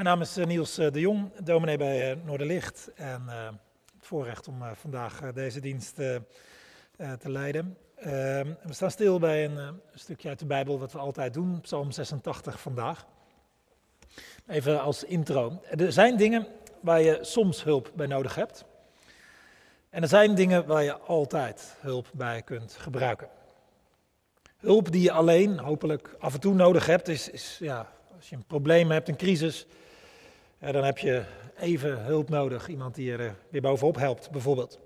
Mijn naam is eh, Niels eh, de Jong, dominee bij eh, Noorderlicht. En het voorrecht om vandaag deze dienst te leiden. Ehm, we staan stil bij een stukje uit de Bijbel, wat we altijd doen, Psalm 86 vandaag. Even als intro. Er zijn dingen waar je soms hulp bij nodig hebt. En er zijn dingen waar je altijd hulp bij kunt gebruiken. Hulp die je alleen, hopelijk af en toe nodig hebt, is, is ja, als je een probleem hebt, een crisis, ja, dan heb je even hulp nodig. Iemand die er weer bovenop helpt, bijvoorbeeld.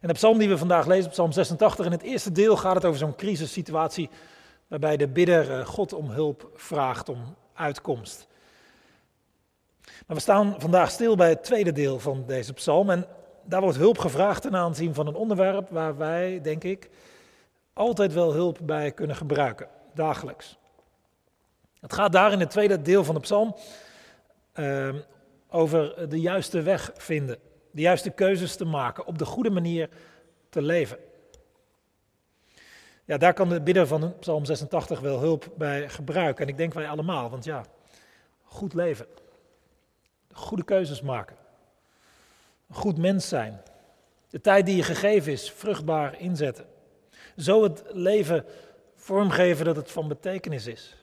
En de psalm die we vandaag lezen, psalm 86, in het eerste deel gaat het over zo'n crisissituatie waarbij de bidder eh, God om hulp vraagt, om uitkomst. Maar we staan vandaag stil bij het tweede deel van deze psalm en daar wordt hulp gevraagd ten aanzien van een onderwerp waar wij, denk ik, altijd wel hulp bij kunnen gebruiken, dagelijks. Het gaat daar in het tweede deel van de psalm uh, over de juiste weg vinden, de juiste keuzes te maken, op de goede manier te leven. Ja, daar kan de bidder van Psalm 86 wel hulp bij gebruiken. En ik denk wij allemaal, want ja, goed leven, goede keuzes maken, een goed mens zijn, de tijd die je gegeven is, vruchtbaar inzetten. Zo het leven vormgeven dat het van betekenis is.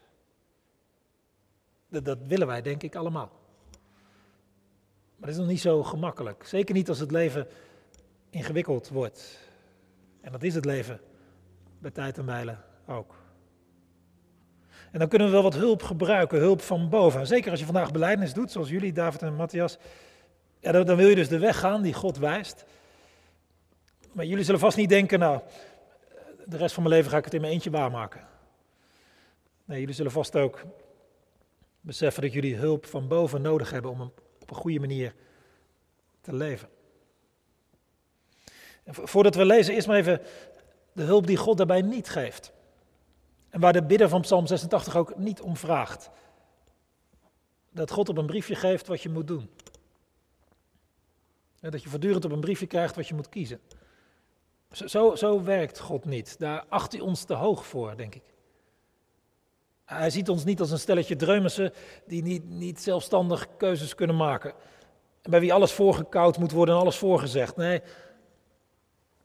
Dat willen wij, denk ik, allemaal. Dat is nog niet zo gemakkelijk. Zeker niet als het leven ingewikkeld wordt. En dat is het leven bij tijd en wijle ook. En dan kunnen we wel wat hulp gebruiken, hulp van boven. Zeker als je vandaag beleidnis doet, zoals jullie, David en Matthias. Ja, dan, wil je dus de weg gaan die God wijst. Maar jullie zullen vast niet denken, nou, de rest van mijn leven ga ik het in mijn eentje waarmaken. Nee, jullie zullen vast ook beseffen dat jullie hulp van boven nodig hebben om op een goede manier te leven. En voordat we lezen, eerst maar even de hulp die God daarbij niet geeft. En waar de bidder van Psalm 86 ook niet om vraagt. Dat God op een briefje geeft wat je moet doen. En dat je voortdurend op een briefje krijgt wat je moet kiezen. Zo, zo werkt God niet. Daar acht hij ons te hoog voor, denk ik. Hij ziet ons niet als een stelletje dreumissen die niet, niet zelfstandig keuzes kunnen maken. Bij wie alles voorgekoud moet worden en alles voorgezegd. Nee,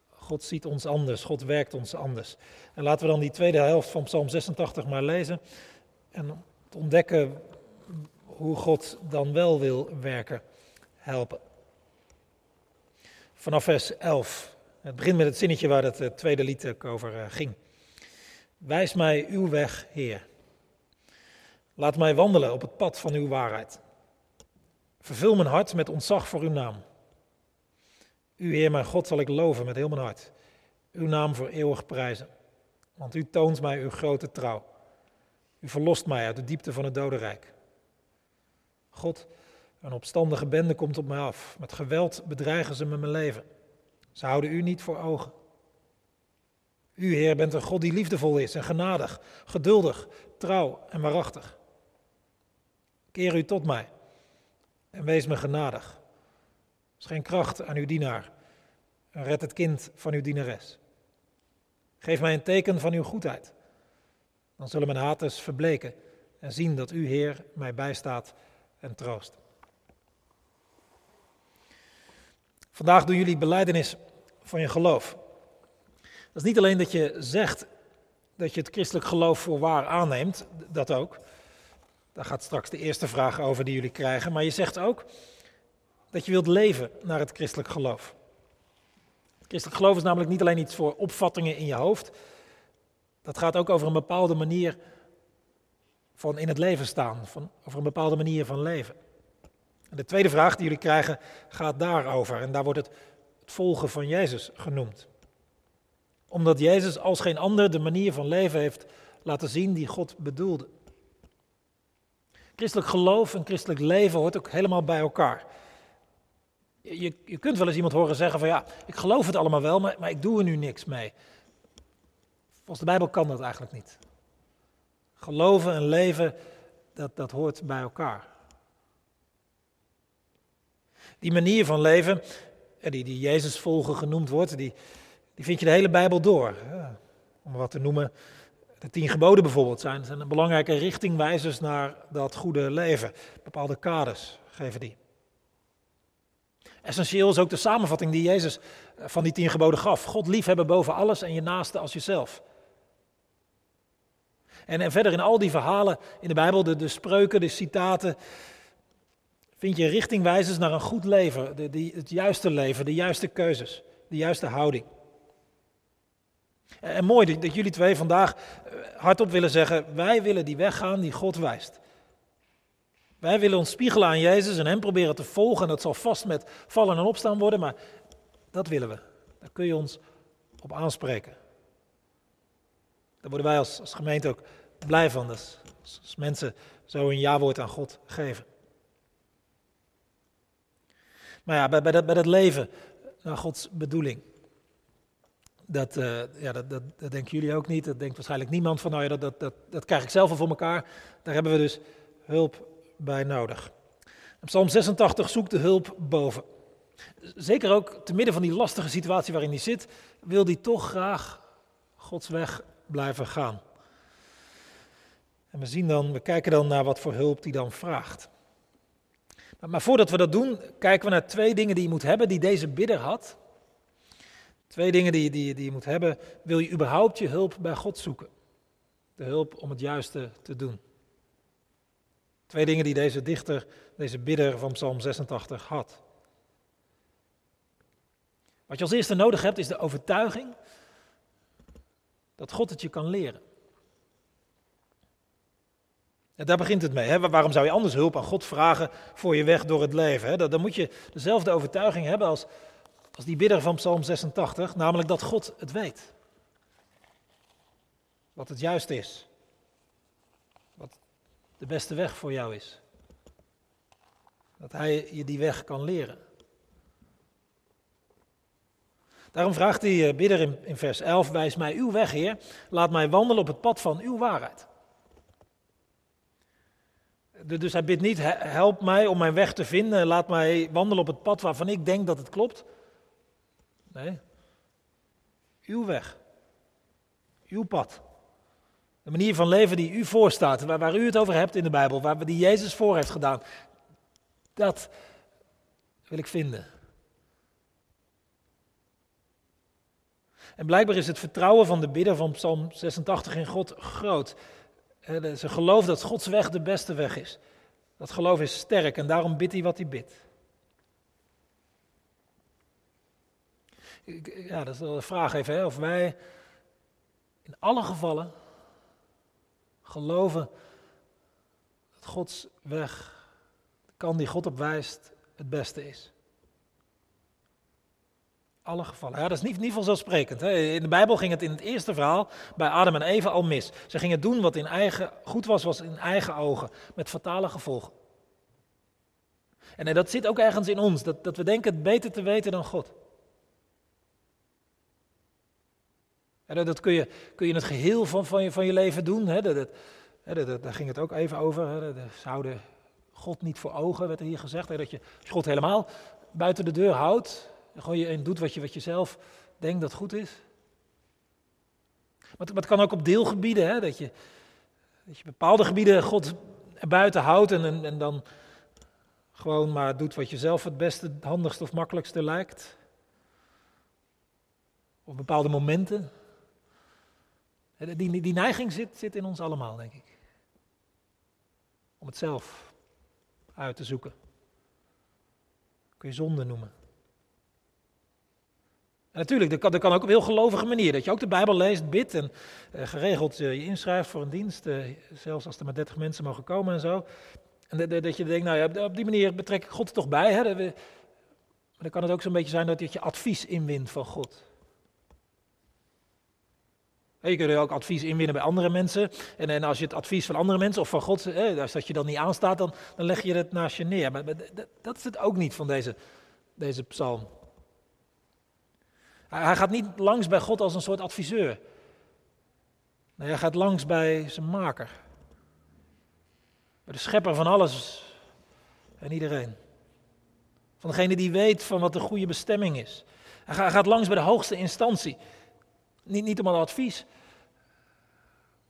God ziet ons anders, God werkt ons anders. En laten we dan die tweede helft van Psalm 86 maar lezen en ontdekken hoe God dan wel wil werken, helpen. Vanaf vers 11. Het begint met het zinnetje waar het eh, tweede lied over eh, ging. Wijs mij uw weg, Heer. Laat mij wandelen op het pad van uw waarheid. Vervul mijn hart met ontzag voor uw naam. U, Heer mijn God, zal ik loven met heel mijn hart. Uw naam voor eeuwig prijzen. Want u toont mij uw grote trouw. U verlost mij uit de diepte van het dodenrijk. God, een opstandige bende komt op mij af. Met geweld bedreigen ze me mijn leven. Ze houden u niet voor ogen. U, Heer, bent een God die liefdevol is en genadig, geduldig, trouw en waarachtig. Keer u tot mij en wees me genadig. Schenk kracht aan uw dienaar en red het kind van uw dienares. Geef mij een teken van uw goedheid. Dan zullen mijn haters verbleken en zien dat u, Heer, mij bijstaat en troost. Vandaag doen jullie beleidenis van je geloof. Dat is niet alleen dat je zegt dat je het christelijk geloof voor waar aanneemt, dat ook. Daar gaat straks de eerste vraag over die jullie krijgen. Maar je zegt ook dat je wilt leven naar het christelijk geloof. Het christelijk geloof is namelijk niet alleen iets voor opvattingen in je hoofd. Dat gaat ook over een bepaalde manier van in het leven staan, van, over een bepaalde manier van leven. En de tweede vraag die jullie krijgen gaat daarover. En daar wordt het, het volgen van Jezus genoemd. Omdat Jezus als geen ander de manier van leven heeft laten zien die God bedoelde. Christelijk geloof en christelijk leven hoort ook helemaal bij elkaar. Je, je kunt wel eens iemand horen zeggen van ja, ik geloof het allemaal wel, maar, maar ik doe er nu niks mee. Volgens de Bijbel kan dat eigenlijk niet. Geloven en leven, dat, dat hoort bij elkaar. Die manier van leven, die, die Jezus volgen genoemd wordt, die, die vind je de hele Bijbel door. om wat te noemen, De tien geboden bijvoorbeeld zijn, zijn een belangrijke richtingwijzers naar dat goede leven. Bepaalde kaders geven die. Essentieel is ook de samenvatting die Jezus eh, van die tien geboden gaf. God liefhebben boven alles en je naaste als jezelf. En, en verder in al die verhalen in de Bijbel, de, de spreuken, de citaten, vind je richtingwijzers naar een goed leven. De, die, het juiste leven, de juiste keuzes, de juiste houding. En, en mooi dat jullie twee vandaag eh, hardop willen zeggen, wij willen die weg gaan die God wijst. Wij willen ons spiegelen aan Jezus en Hem proberen te volgen. En dat zal vast met vallen en opstaan worden, maar dat willen we. Daar kun je ons op aanspreken. Daar worden wij als, als gemeente ook blij van. Dus als mensen zo een ja-woord aan God geven. Maar ja, bij, dat, bij dat leven naar Gods bedoeling. Dat, uh, ja, dat, dat, denken jullie ook niet. Dat denkt waarschijnlijk niemand van, nou ja, dat, dat, dat, krijg ik zelf al voor elkaar. Daar hebben we dus hulp bij nodig. Psalm 86 zoekt de hulp boven. Zeker ook te midden van die lastige situatie waarin hij zit, wil hij toch graag Gods weg blijven gaan. En we zien dan, we kijken dan naar wat voor hulp hij dan vraagt. Maar, voordat we dat doen, kijken we naar twee dingen die je moet hebben, die deze bidder had. Twee dingen die, die, die je moet hebben. Wil je überhaupt je hulp bij God zoeken? De hulp om het juiste te doen. Twee dingen die deze dichter, deze bidder van Psalm 86 had. Wat je als eerste nodig hebt is de overtuiging dat God het je kan leren. En daar begint het mee. Hè? Waarom zou je anders hulp aan God vragen voor je weg door het leven? Hè? Dan moet je dezelfde overtuiging hebben als, als die bidder van Psalm 86, namelijk dat God het weet. Wat het juist is de beste weg voor jou is. Dat Hij je die weg kan leren. Daarom vraagt die eh, bidder in, in vers 11, wijs mij uw weg, Heer. Laat mij wandelen op het pad van uw waarheid. Dus hij bidt niet, help mij om mijn weg te vinden, laat mij wandelen op het pad waarvan ik denk dat het klopt. Nee, uw weg, uw pad. De manier van leven die u voorstaat, waar, waar u het over hebt in de Bijbel, waar die Jezus voor heeft gedaan. Dat wil ik vinden. En blijkbaar is het vertrouwen van de bidder van Psalm 86 in God groot. Ze gelooft dat Gods weg de beste weg is. Dat geloof is sterk en daarom bidt hij wat hij bidt. Ja, dat is wel de vraag even, hè, of wij in alle gevallen geloven dat Gods weg, de kant die God op wijst, het beste is. Alle gevallen. Ja, dat is niet, niet vanzelfsprekend. Hè. In de Bijbel ging het in het eerste verhaal bij Adam en Eva al mis. Ze gingen doen wat in eigen, goed was, was in eigen ogen, met fatale gevolgen. En dat zit ook ergens in ons, dat, dat we denken het beter te weten dan God. Dat kun je, kun je in het geheel van, van, je, van je leven doen. Hè? Dat, dat, daar ging het ook even over. Hè? Dat, zouden God niet voor ogen, werd er hier gezegd. Hè? Dat je God helemaal buiten de deur houdt. Gewoon je, en doet wat je, wat je zelf denkt dat goed is. Maar het, kan ook op deelgebieden. Hè? Dat, je, dat je bepaalde gebieden God buiten houdt en, en, en dan gewoon maar doet wat je zelf het beste, het handigste of makkelijkste lijkt. Op bepaalde momenten. Die, die neiging zit, zit in ons allemaal, denk ik. Om het zelf uit te zoeken. Kun je zonde noemen. En natuurlijk, dat kan, ook op heel gelovige manier. Dat je ook de Bijbel leest, bidt en eh, geregeld uh, je inschrijft voor een dienst. Eh, zelfs als er maar 30 mensen mogen komen en zo. En dat je denkt, nou ja, op die manier betrek ik God er toch bij. Hè? Maar dan kan het ook zo'n beetje zijn dat je advies inwint van God. Je kunt ook advies inwinnen bij andere mensen. En, en als je het advies van andere mensen of van God, als dat je dan niet aanstaat, dan, dan leg je het naast je neer. Maar, dat, is het ook niet van deze, deze psalm. Hij gaat niet langs bij God als een soort adviseur. Hij gaat langs bij zijn maker. Bij de schepper van alles en iedereen. Van degene die weet van wat de goede bestemming is. Hij gaat langs bij de hoogste instantie. Niet, niet om een advies,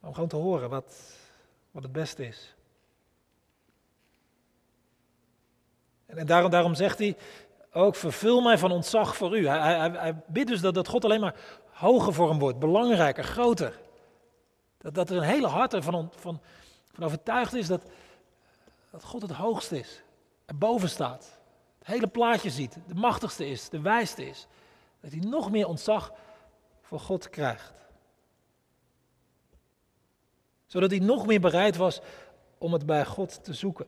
om gewoon te horen wat, wat het beste is. En, daarom, daarom zegt hij ook, vervul mij van ontzag voor u. Hij, hij, hij bidt dus dat, dat God alleen maar hoger voor hem wordt, belangrijker, groter. Dat, dat er een hele hart ervan van, van overtuigd is dat, dat God het hoogste is, erboven staat. Het hele plaatje ziet, de machtigste is, de wijste is. Dat hij nog meer ontzag voor God krijgt. Zodat hij nog meer bereid was om het bij God te zoeken.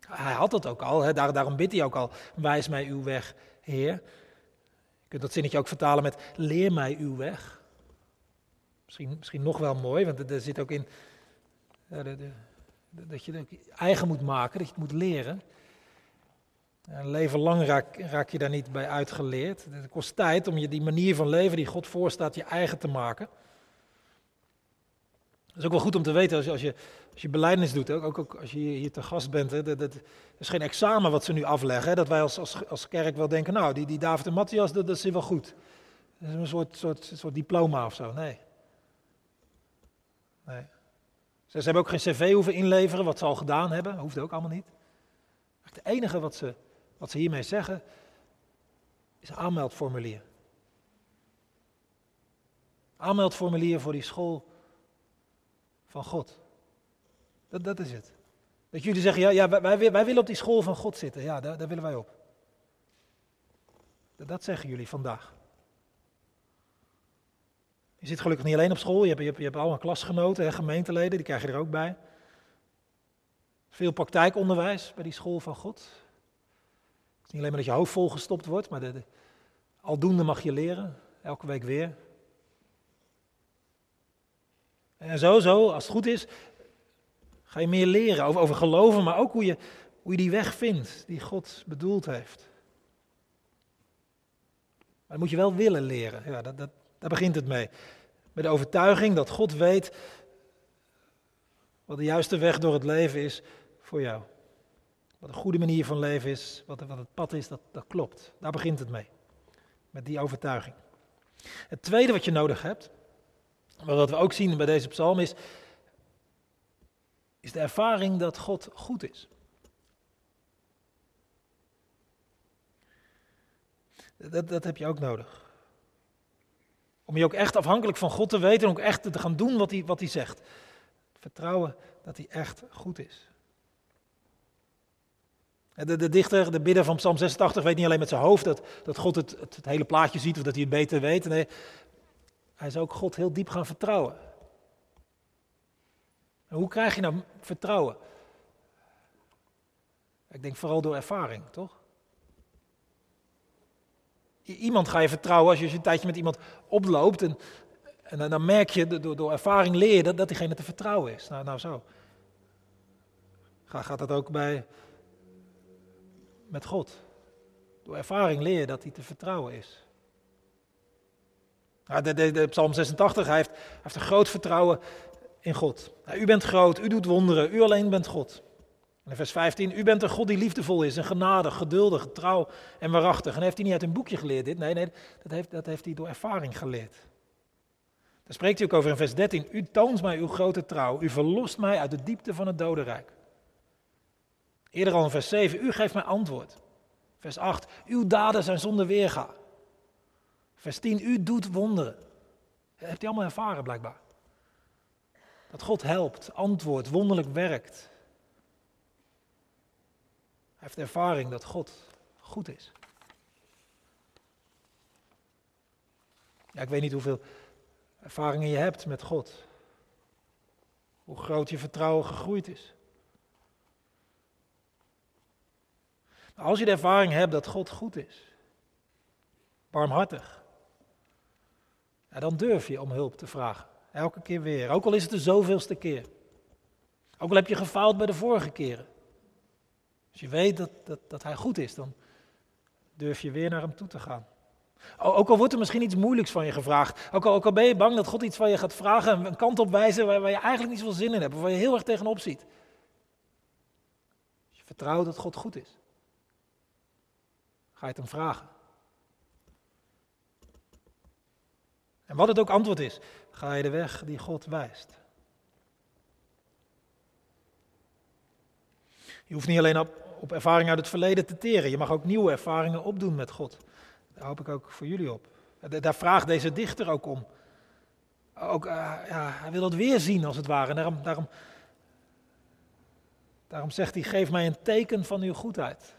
Hij had het ook al, daar, daarom bidt hij ook al, wijs mij uw weg, Heer. Je kunt dat zinnetje ook vertalen met, leer mij uw weg. Misschien, misschien nog wel mooi, want er zit ook in de, dat je het eigen moet maken, dat je het moet leren. Een leven lang raak, raak, je daar niet bij uitgeleerd. Het kost tijd om je die manier van leven die God voorstaat, je eigen te maken. Dat is ook wel goed om te weten als je, als je, als je beleidnis doet, ook, ook als je hier, te gast bent. Hè, dat, is geen examen wat ze nu afleggen. Dat wij als, als, als kerk wel denken, nou, die, die David en Matthias, dat, dat is wel goed. Dat is een soort, soort, soort diploma of zo. Nee. nee. Ze, ze hebben ook geen cv hoeven inleveren, wat ze al gedaan hebben. Hoeft ook allemaal niet. Het enige wat ze, wat ze hiermee zeggen, is een aanmeldformulier. Aanmeldformulier voor die school van God. Dat, dat is het. Dat jullie zeggen, ja, ja wij, wij, willen op die school van God zitten. Ja, daar, daar willen wij op. Dat, dat zeggen jullie vandaag. Je zit gelukkig niet alleen op school, je hebt, je hebt, je hebt allemaal klasgenoten, hè, gemeenteleden, die krijg je er ook bij. Veel praktijkonderwijs bij die school van God. Niet alleen maar dat je hoofd volgestopt wordt, maar de, aldoende mag je leren, elke week weer. En zo, zo, als het goed is, ga je meer leren over, over geloven, maar ook hoe je, hoe je die weg vindt die God bedoeld heeft. Maar dat moet je wel willen leren. Ja, dat, dat, daar begint het mee. Met de overtuiging dat God weet wat de juiste weg door het leven is voor jou. Wat een goede manier van leven is, wat, wat het pad is, dat, dat klopt. Daar begint het mee. Met die overtuiging. Het tweede wat je nodig hebt, wat we ook zien bij deze psalm, is, is de ervaring dat God goed is. Dat, dat heb je ook nodig. Om je ook echt afhankelijk van God te weten en ook echt te gaan doen wat hij, wat hij zegt. Vertrouwen dat hij echt goed is. De, de, dichter, de bidder van Psalm 86 weet niet alleen met zijn hoofd dat, dat God het, het, hele plaatje ziet of dat hij het beter weet. Nee, hij is ook God heel diep gaan vertrouwen. En hoe krijg je nou vertrouwen? Ik denk vooral door ervaring, toch? Iemand ga je vertrouwen als je, als je een tijdje met iemand oploopt en, en dan merk je door, door ervaring leer je dat, dat diegene te vertrouwen is. Nou, nou zo. Gaat dat ook bij met God? Door ervaring leer je dat hij te vertrouwen is. De, de, de, Psalm 86, hij heeft, heeft een groot vertrouwen in God. U bent groot, u doet wonderen, u alleen bent God. In vers 15, u bent een God die liefdevol is en genadig, geduldig, trouw en waarachtig. En heeft hij niet uit een boekje geleerd dit? Nee, nee, dat heeft, dat heeft hij door ervaring geleerd. Daar spreekt hij ook over in vers 13. U toont mij uw grote trouw, u verlost mij uit de diepte van het dodenrijk. Eerder al in vers 7, u geeft mij antwoord. Vers 8, uw daden zijn zonder weerga. Vers 10, u doet wonderen. Dat heeft hij allemaal ervaren blijkbaar. Dat God helpt, antwoordt, wonderlijk werkt. Hij heeft ervaring dat God goed is. Ja, ik weet niet hoeveel ervaringen je hebt met God. Hoe groot je vertrouwen gegroeid is. Als je de ervaring hebt dat God goed is, barmhartig, ja, dan durf je om hulp te vragen. Elke keer weer. Ook al is het de zoveelste keer. Ook al heb je gefaald bij de vorige keren. Als je weet dat, dat, hij goed is, dan durf je weer naar hem toe te gaan. Ook al wordt er misschien iets moeilijks van je gevraagd. Ook al, ook al ben je bang dat God iets van je gaat vragen en een kant op wijzen waar, waar je eigenlijk niet zoveel zin in hebt. Waar je heel erg tegenop ziet. Als je vertrouwt dat God goed is. Ga je het hem vragen. En wat het ook antwoord is, ga je de weg die God wijst. Je hoeft niet alleen op, op ervaring uit het verleden te teren, je mag ook nieuwe ervaringen opdoen met God. Daar hoop ik ook voor jullie op. Daar vraagt deze dichter ook om. Ook, uh, ja, hij wil het weer zien als het ware. Daarom, daarom, daarom zegt hij, geef mij een teken van uw goedheid.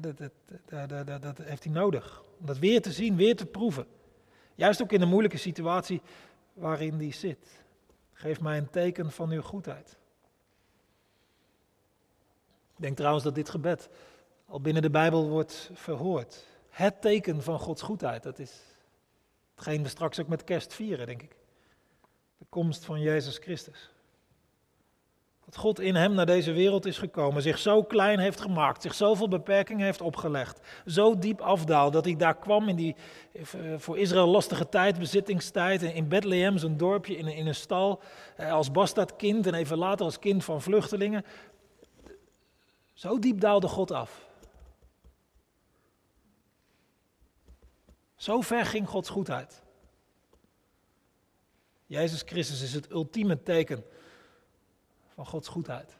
Dat, dat, dat, dat, heeft hij nodig. Om dat weer te zien, weer te proeven. Juist ook in de moeilijke situatie waarin hij zit. Geef mij een teken van uw goedheid. Ik denk trouwens dat dit gebed al binnen de Bijbel wordt verhoord. Het teken van Gods goedheid, dat is hetgeen we straks ook met kerst vieren, denk ik. De komst van Jezus Christus. Dat God in hem naar deze wereld is gekomen, zich zo klein heeft gemaakt, zich zoveel beperkingen heeft opgelegd, zo diep afdaalt dat hij daar kwam in die eh, voor Israël lastige tijd, bezittingstijd, in Bethlehem, zo'n dorpje in, in een stal, eh, als bastardkind en even later als kind van vluchtelingen. Zo diep daalde God af. Zo ver ging Gods goedheid. Jezus Christus is het ultieme teken van Gods goedheid.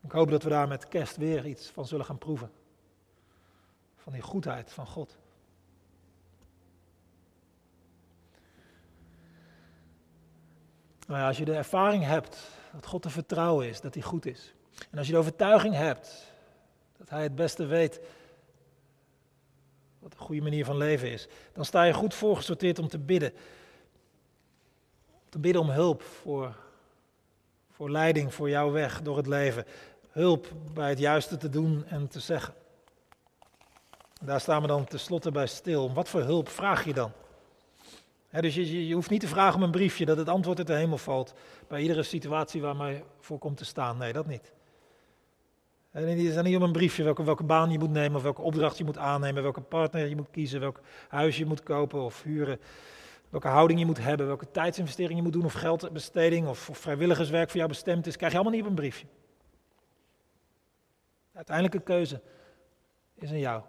Ik hoop dat we daar met kerst weer iets van zullen gaan proeven. Van die goedheid van God. Nou ja, als je de ervaring hebt dat God te vertrouwen is, dat hij goed is. En als je de overtuiging hebt dat hij het beste weet wat een goede manier van leven is, dan sta je goed voorgesorteerd om te bidden. Te bidden om hulp voor, voor leiding, voor jouw weg door het leven. Hulp bij het juiste te doen en te zeggen. Daar staan we dan tenslotte bij stil. Wat voor hulp vraag je dan? dus je, je, hoeft niet te vragen om een briefje dat het antwoord uit de hemel valt bij iedere situatie waar mij voor komt te staan. Nee, dat niet. En het is niet om een briefje welke, welke baan je moet nemen, of welke opdracht je moet aannemen, welke partner je moet kiezen, welk huis je moet kopen of huren, welke houding je moet hebben, welke tijdsinvestering je moet doen, of geldbesteding of, of vrijwilligerswerk voor jou bestemd is, krijg je allemaal niet op een briefje. De uiteindelijke keuze is aan jou.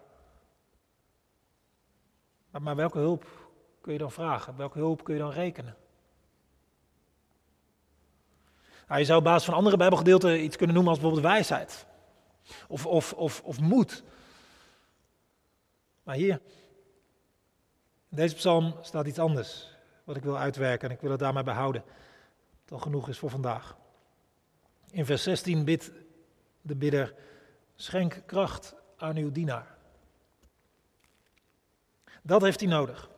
Maar, welke hulp kun je dan vragen? Welke hulp kun je dan rekenen? Nou, je zou op basis van andere Bijbelgedeelten iets kunnen noemen als bijvoorbeeld wijsheid. Of, of, of, of moed. Maar hier, deze psalm staat iets anders. Wat ik wil uitwerken en ik wil het daarmee behouden. Dat genoeg is voor vandaag. In vers 16 bidt de bidder: Schenk kracht aan uw dienaar. Dat heeft hij nodig.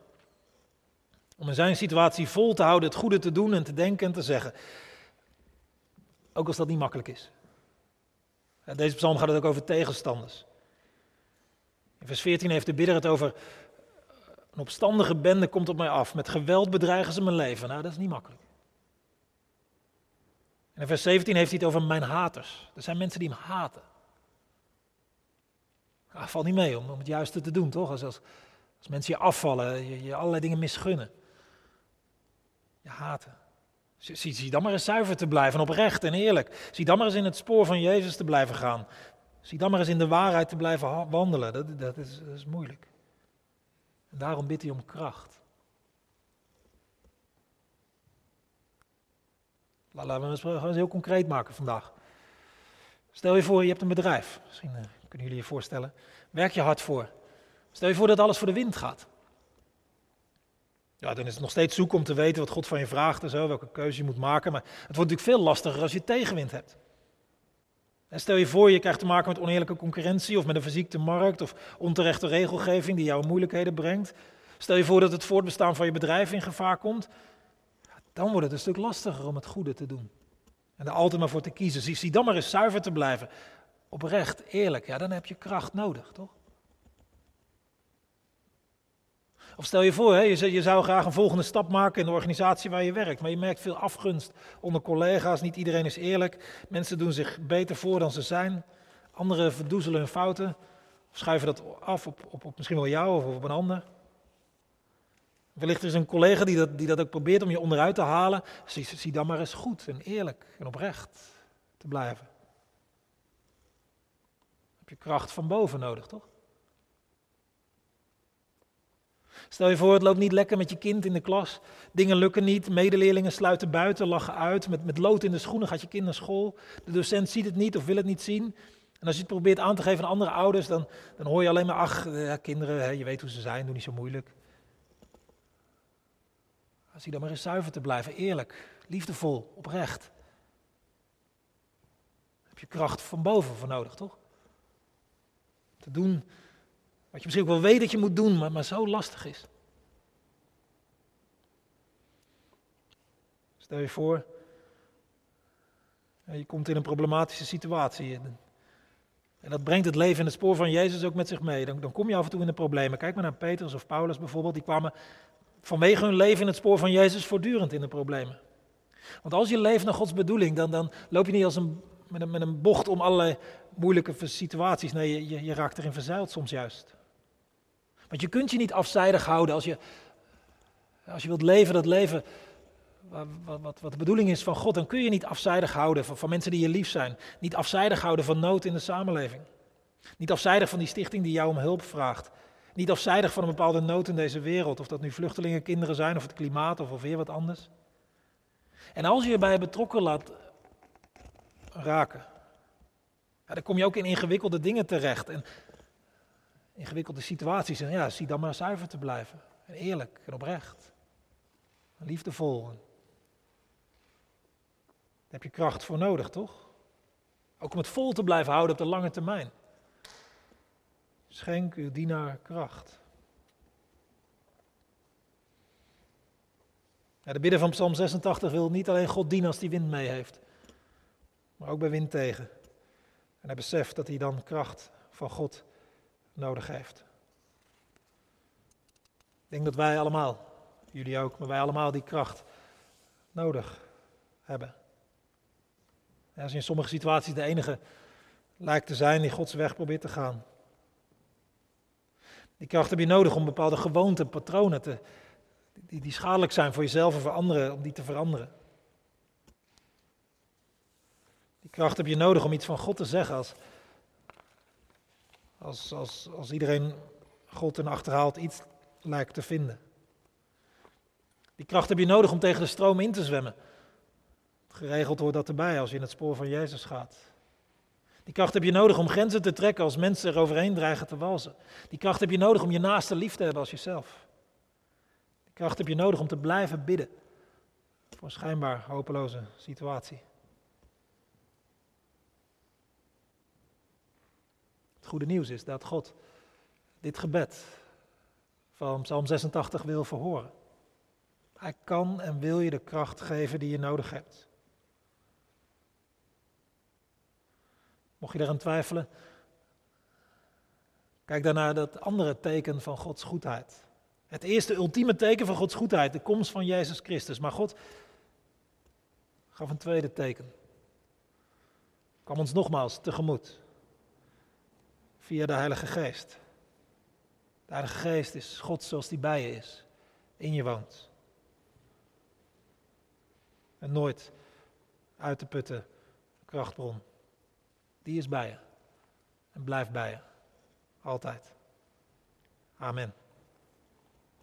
Om in zijn situatie vol te houden, het goede te doen en te denken en te zeggen. Ook als dat niet makkelijk is. Deze psalm gaat het ook over tegenstanders. In vers 14 heeft de bidder het over een opstandige bende komt op mij af. Met geweld bedreigen ze mijn leven. Nou, dat is niet makkelijk. En in vers 17 heeft hij het over mijn haters. Er zijn mensen die hem haten. Ah, valt niet mee om, om het juiste te doen, toch? Als, als, als mensen je afvallen, je, je allerlei dingen misgunnen. Je haten. Zie, zie dan maar eens zuiver te blijven, oprecht en eerlijk. Zie dan maar eens in het spoor van Jezus te blijven gaan. Zie dan maar eens in de waarheid te blijven wandelen. Dat, dat, is, dat is moeilijk. Daarom bidt hij om kracht. Laten we het eens heel concreet maken vandaag. Stel je voor, je hebt een bedrijf. Misschien uh, kunnen jullie je voorstellen. Werk je hard voor. Stel je voor dat alles voor de wind gaat. Ja, dan is het nog steeds zoek om te weten wat God van je vraagt en zo, welke keuze je moet maken. Maar het wordt natuurlijk veel lastiger als je tegenwind hebt. Stel je voor, je krijgt te maken met oneerlijke concurrentie of met een verziekte markt of onterechte regelgeving die jou moeilijkheden brengt. Stel je voor dat het voortbestaan van je bedrijf in gevaar komt. Dan wordt het een stuk lastiger om het goede te doen. En er altijd maar voor te kiezen. Zie, zie dan maar eens zuiver te blijven. Oprecht, eerlijk. Ja, dan heb je kracht nodig, toch? Of stel je voor, je zou graag een volgende stap maken in de organisatie waar je werkt, maar je merkt veel afgunst onder collega's, niet iedereen is eerlijk, mensen doen zich beter voor dan ze zijn, anderen verdoezelen hun fouten, schuiven dat af op, op, op misschien wel jou of op een ander. Wellicht is een collega die dat, die dat ook probeert om je onderuit te halen. Zie, zie dan maar eens goed en eerlijk en oprecht te blijven. heb je kracht van boven nodig, toch? Stel je voor, het loopt niet lekker met je kind in de klas. Dingen lukken niet, medeleerlingen sluiten buiten, lachen uit. Met, met lood in de schoenen gaat je kind naar school. De docent ziet het niet of wil het niet zien. En als je het probeert aan te geven aan andere ouders, dan, dan hoor je alleen maar, ach, ja, kinderen, hè, je weet hoe ze zijn, doe niet zo moeilijk. Zie dan maar eens zuiver te blijven, eerlijk, liefdevol, oprecht. Heb je kracht van boven voor nodig, toch? Te doen wat je misschien ook wel weet dat je moet doen, maar, maar zo lastig is. Stel je voor, je komt in een problematische situatie. En dat brengt het leven in het spoor van Jezus ook met zich mee. Dan, dan kom je af en toe in de problemen. Kijk maar naar Petrus of Paulus bijvoorbeeld. Die kwamen vanwege hun leven in het spoor van Jezus voortdurend in de problemen. Want als je leeft naar Gods bedoeling, dan, dan loop je niet als een, met, een, met een bocht om allerlei moeilijke situaties. Nee, je, je, je raakt erin verzeild soms juist. Want je kunt je niet afzijdig houden als je, als je wilt leven dat leven wat, wat, wat, de bedoeling is van God, dan kun je niet afzijdig houden van, van mensen die je lief zijn. Niet afzijdig houden van nood in de samenleving. Niet afzijdig van die stichting die jou om hulp vraagt. Niet afzijdig van een bepaalde nood in deze wereld. Of dat nu vluchtelingen, kinderen zijn, of het klimaat, of, of weer wat anders. En als je je bij betrokken laat raken, ja, dan kom je ook in ingewikkelde dingen terecht. En ingewikkelde situaties. En ja, zie dan maar zuiver te blijven. En eerlijk en oprecht. Liefdevol. Daar heb je kracht voor nodig, toch? Ook om het vol te blijven houden op de lange termijn. Schenk uw dienaar kracht. De bidder van Psalm 86 wil niet alleen God dienen als hij wind mee heeft, maar ook bij wind tegen. En hij beseft dat hij dan kracht van God nodig heeft. Ik denk dat wij allemaal, jullie ook, maar wij allemaal die kracht nodig hebben. als je in sommige situaties de enige lijkt te zijn die Gods weg probeert te gaan. Die kracht heb je nodig om bepaalde gewoonten, patronen te, die, die schadelijk zijn voor jezelf en voor anderen, om die te veranderen. Die kracht heb je nodig om iets van God te zeggen als, als, als, als iedereen God in achterhaalt iets lijkt te vinden. Die kracht heb je nodig om tegen de stroom in te zwemmen. Geregeld hoort dat erbij als je in het spoor van Jezus gaat. Die kracht heb je nodig om grenzen te trekken als mensen er overheen dreigen te walsen. Die kracht heb je nodig om je naaste lief te hebben als jezelf. Die kracht heb je nodig om te blijven bidden voor een schijnbaar hopeloze situatie. Het goede nieuws is dat God dit gebed van Psalm 86 wil verhoren. Hij kan en wil je de kracht geven die je nodig hebt. Mocht je daaraan twijfelen, kijk dan naar dat andere teken van Gods goedheid. Het eerste ultieme teken van Gods goedheid, de komst van Jezus Christus. Maar God gaf een tweede teken. Kwam ons nogmaals tegemoet. Via de Heilige Geest. De Heilige Geest is God zoals die bij je is. In je woont. En nooit uit te putten krachtbron. Die is bij je. En blijft bij je. Altijd. Amen.